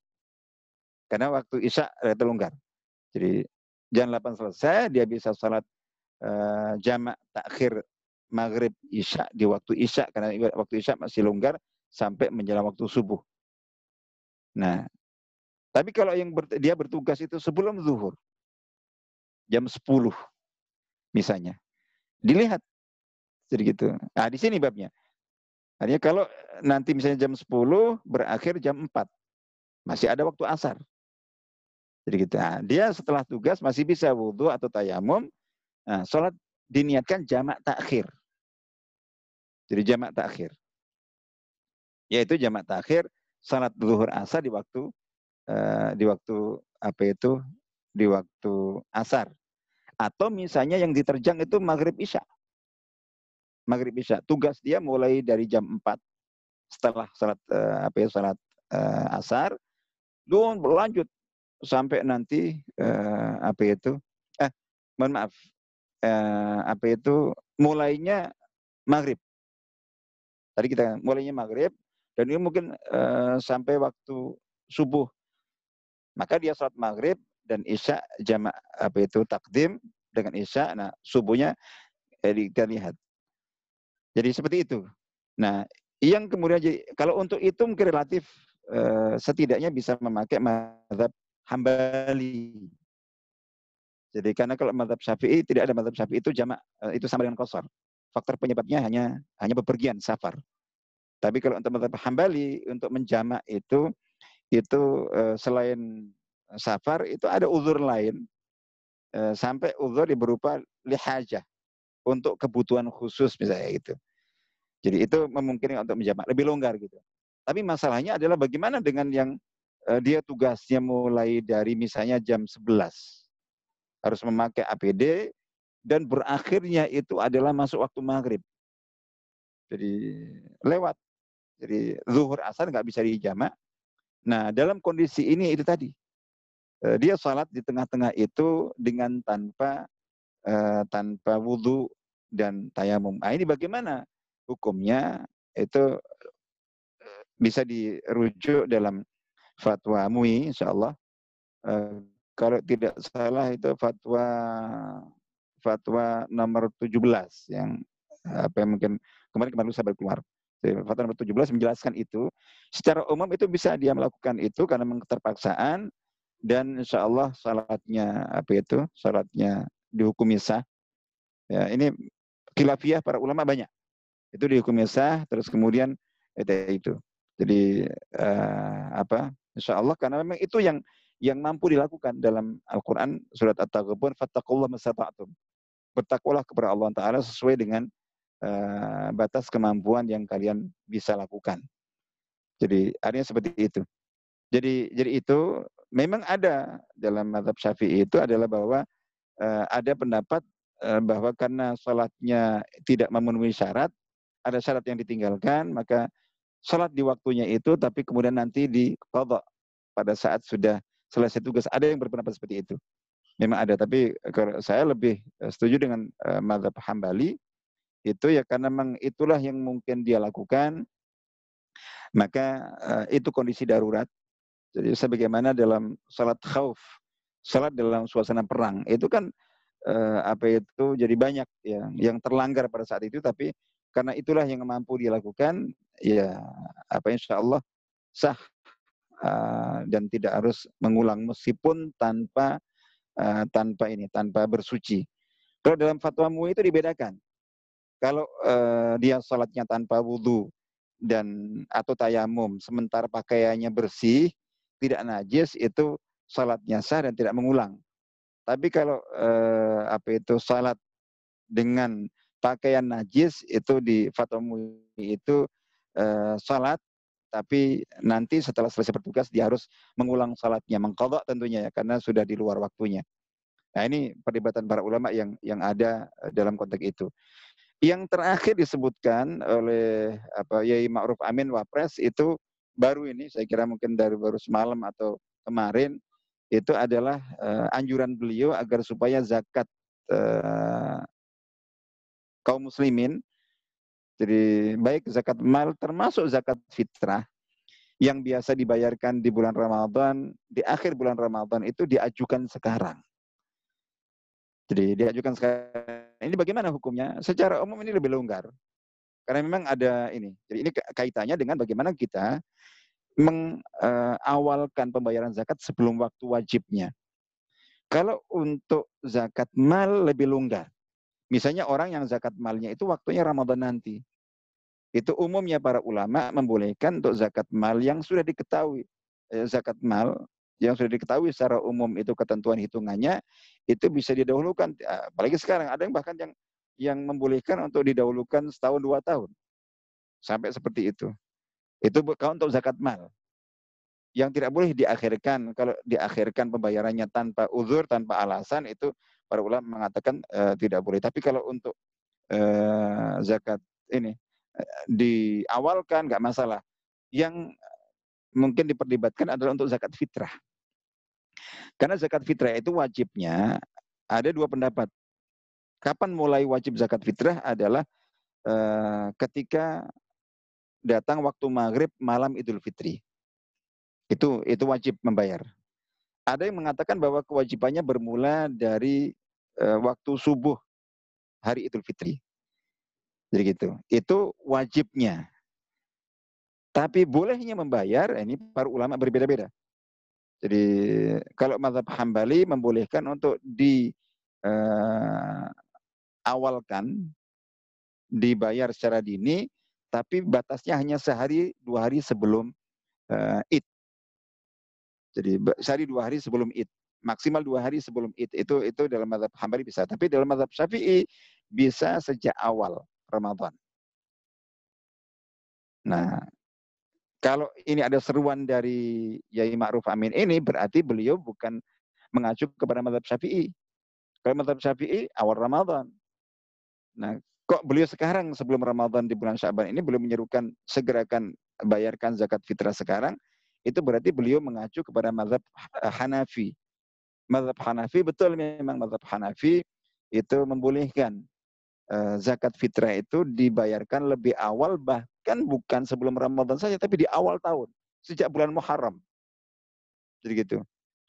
Karena waktu Isya itu longgar. Jadi jam 8 selesai, dia bisa sholat uh, jamak takhir maghrib Isya di waktu Isya. Karena waktu Isya masih longgar sampai menjelang waktu subuh. Nah, tapi kalau yang ber, dia bertugas itu sebelum zuhur, jam 10 misalnya, dilihat. Jadi gitu. Nah, di sini babnya. Artinya kalau nanti misalnya jam 10 berakhir jam 4. Masih ada waktu asar. Jadi kita nah, dia setelah tugas masih bisa wudhu atau tayamum. Nah, sholat diniatkan jamak takhir. Jadi jamak takhir. Yaitu jamak takhir salat zuhur asar di waktu uh, di waktu apa itu di waktu asar. Atau misalnya yang diterjang itu maghrib isya. Maghrib isya. Tugas dia mulai dari jam 4 setelah salat uh, apa ya salat uh, asar. Don berlanjut sampai nanti apa itu eh mohon maaf uh, apa itu mulainya maghrib tadi kita mulainya maghrib dan ini mungkin uh, sampai waktu subuh maka dia sholat maghrib dan isya jamak apa itu takdim dengan isya nah subuhnya eh, kita lihat jadi seperti itu nah yang kemudian kalau untuk itu mungkin relatif uh, setidaknya bisa memakai mazhab Hambali. Jadi karena kalau madhab syafi'i tidak ada madhab syafi'i itu jamak eh, itu sama dengan kosor. Faktor penyebabnya hanya hanya bepergian safar. Tapi kalau untuk madhab hambali untuk menjamak itu itu uh, selain safar itu ada uzur lain uh, sampai uzur berupa lihajah untuk kebutuhan khusus misalnya itu. Jadi itu memungkinkan untuk menjamak lebih longgar gitu. Tapi masalahnya adalah bagaimana dengan yang Eh, dia tugasnya mulai dari misalnya jam 11. Harus memakai APD dan berakhirnya itu adalah masuk waktu maghrib. Jadi lewat. Jadi zuhur asar nggak bisa dijamak. Nah dalam kondisi ini itu tadi. Eh, dia salat di tengah-tengah itu dengan tanpa uh, tanpa wudhu dan tayamum. Nah ini bagaimana hukumnya itu bisa dirujuk dalam fatwa MUI insya Allah. Kalau tidak salah itu fatwa fatwa nomor 17 yang apa yang mungkin kemarin kemarin saya baru keluar. Fatwa nomor 17 menjelaskan itu. Secara umum itu bisa dia melakukan itu karena keterpaksaan dan insya Allah salatnya apa itu salatnya dihukumi sah. Ya, ini khilafiyah para ulama banyak. Itu dihukumi sah terus kemudian itu, itu. Jadi uh, apa? Insya Allah karena memang itu yang yang mampu dilakukan dalam Al-Quran surat At-Taghabun fattakullah masata'atum. Bertakwalah kepada Allah Ta'ala sesuai dengan uh, batas kemampuan yang kalian bisa lakukan. Jadi artinya seperti itu. Jadi jadi itu memang ada dalam madhab syafi'i itu adalah bahwa uh, ada pendapat uh, bahwa karena sholatnya tidak memenuhi syarat, ada syarat yang ditinggalkan, maka sholat di waktunya itu, tapi kemudian nanti di pada saat sudah selesai tugas. Ada yang berpendapat seperti itu. Memang ada, tapi saya lebih eh, setuju dengan uh, madhab hambali. Itu ya karena memang itulah yang mungkin dia lakukan. Maka uh, itu kondisi darurat. Jadi sebagaimana dalam salat khauf, salat dalam suasana perang, itu kan uh, apa itu jadi banyak ya yang terlanggar pada saat itu tapi karena itulah yang mampu dilakukan ya apa insya Allah sah uh, dan tidak harus mengulang meskipun tanpa uh, tanpa ini tanpa bersuci. Kalau dalam fatwa MUI itu dibedakan. Kalau uh, dia sholatnya tanpa wudhu dan atau tayamum, sementara pakaiannya bersih, tidak najis, itu sholatnya sah dan tidak mengulang. Tapi kalau uh, apa itu sholat dengan pakaian najis itu di fatwa MUI itu uh, sholat tapi nanti setelah selesai bertugas dia harus mengulang salatnya, mengkodok tentunya ya, karena sudah di luar waktunya. Nah ini perdebatan para ulama yang yang ada eh, dalam konteks itu. Yang terakhir disebutkan oleh apa Yai Ma'ruf Amin Wapres itu baru ini, saya kira mungkin dari baru semalam atau kemarin, itu adalah uh, anjuran beliau agar supaya zakat uh, kaum muslimin jadi baik zakat mal termasuk zakat fitrah yang biasa dibayarkan di bulan Ramadan, di akhir bulan Ramadan itu diajukan sekarang. Jadi diajukan sekarang. Ini bagaimana hukumnya? Secara umum ini lebih longgar. Karena memang ada ini. Jadi ini kaitannya dengan bagaimana kita mengawalkan pembayaran zakat sebelum waktu wajibnya. Kalau untuk zakat mal lebih longgar. Misalnya orang yang zakat malnya itu waktunya Ramadan nanti. Itu umumnya para ulama membolehkan untuk zakat mal yang sudah diketahui. Eh, zakat mal yang sudah diketahui secara umum itu ketentuan hitungannya, itu bisa didahulukan. Eh, apalagi sekarang, ada yang bahkan yang yang membolehkan untuk didahulukan setahun dua tahun. Sampai seperti itu. Itu kalau untuk zakat mal. Yang tidak boleh diakhirkan, kalau diakhirkan pembayarannya tanpa uzur, tanpa alasan, itu para ulama mengatakan uh, tidak boleh. Tapi kalau untuk uh, zakat ini diawalkan nggak masalah. Yang mungkin diperdebatkan adalah untuk zakat fitrah. Karena zakat fitrah itu wajibnya ada dua pendapat. Kapan mulai wajib zakat fitrah adalah uh, ketika datang waktu maghrib malam idul fitri. Itu itu wajib membayar. Ada yang mengatakan bahwa kewajibannya bermula dari uh, waktu subuh hari idul fitri. Jadi gitu. Itu wajibnya. Tapi bolehnya membayar, ini para ulama berbeda-beda. Jadi kalau mazhab Hambali membolehkan untuk di uh, awalkan dibayar secara dini, tapi batasnya hanya sehari dua hari sebelum uh, id. Jadi sehari dua hari sebelum id, maksimal dua hari sebelum id itu itu dalam mazhab Hambali bisa. Tapi dalam mazhab Syafi'i bisa sejak awal. Ramadan. Nah, kalau ini ada seruan dari Yai Ma'ruf Amin ini berarti beliau bukan mengacu kepada madhab syafi'i. Kalau madhab syafi'i awal Ramadan. Nah, kok beliau sekarang sebelum Ramadan di bulan Syaban ini belum menyerukan segerakan bayarkan zakat fitrah sekarang, itu berarti beliau mengacu kepada madhab Hanafi. Madhab Hanafi betul memang madhab Hanafi itu membolehkan Eh, zakat fitrah itu dibayarkan lebih awal bahkan bukan sebelum Ramadan saja tapi di awal tahun sejak bulan Muharram. Jadi gitu.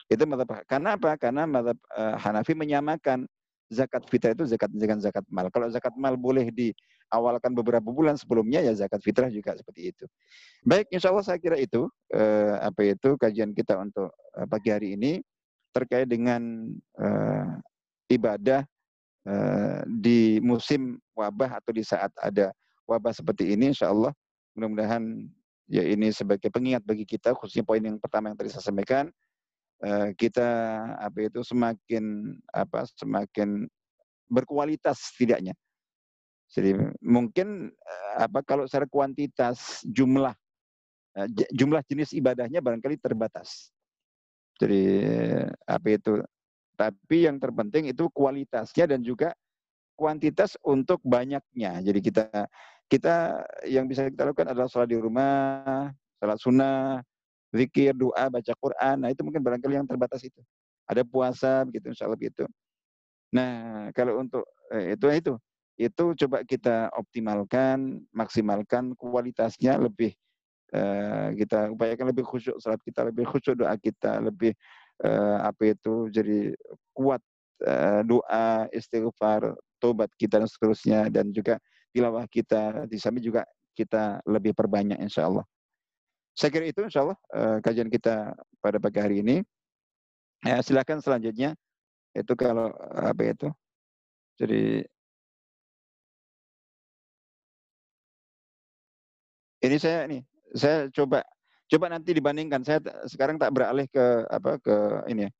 Itu madhab, karena apa? Karena madhab uh, Hanafi menyamakan zakat fitrah itu zakat dengan zakat mal. Kalau zakat mal boleh diawalkan beberapa bulan sebelumnya ya zakat fitrah juga seperti itu. Baik, insya Allah saya kira itu eh, apa itu kajian kita untuk eh, pagi hari ini terkait dengan eh, ibadah eh, di musim wabah atau di saat ada wabah seperti ini, insya Allah mudah-mudahan ya ini sebagai pengingat bagi kita khususnya poin yang pertama yang tadi saya sampaikan eh, kita apa itu semakin apa semakin berkualitas setidaknya. Jadi mungkin eh, apa kalau secara kuantitas jumlah eh, jumlah jenis ibadahnya barangkali terbatas. Jadi apa itu tapi yang terpenting itu kualitasnya dan juga kuantitas untuk banyaknya jadi kita kita yang bisa kita lakukan adalah sholat di rumah, sholat sunnah, zikir, doa, baca Quran. Nah itu mungkin barangkali yang terbatas itu. Ada puasa, begitu insya Allah gitu. Nah kalau untuk eh, itu itu itu coba kita optimalkan, maksimalkan kualitasnya lebih eh, kita upayakan lebih khusyuk salat kita, lebih khusyuk doa kita, lebih eh, apa itu jadi kuat eh, doa, istighfar, tobat kita dan seterusnya dan juga tilawah kita di samping juga kita lebih perbanyak insya Allah. Saya kira itu insya Allah uh, kajian kita pada pagi hari ini. Ya, silakan selanjutnya itu kalau apa itu. Jadi ini saya nih saya coba coba nanti dibandingkan saya sekarang tak beralih ke apa ke ini ya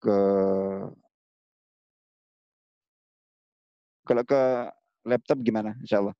ke kalau ke laptop gimana insya Allah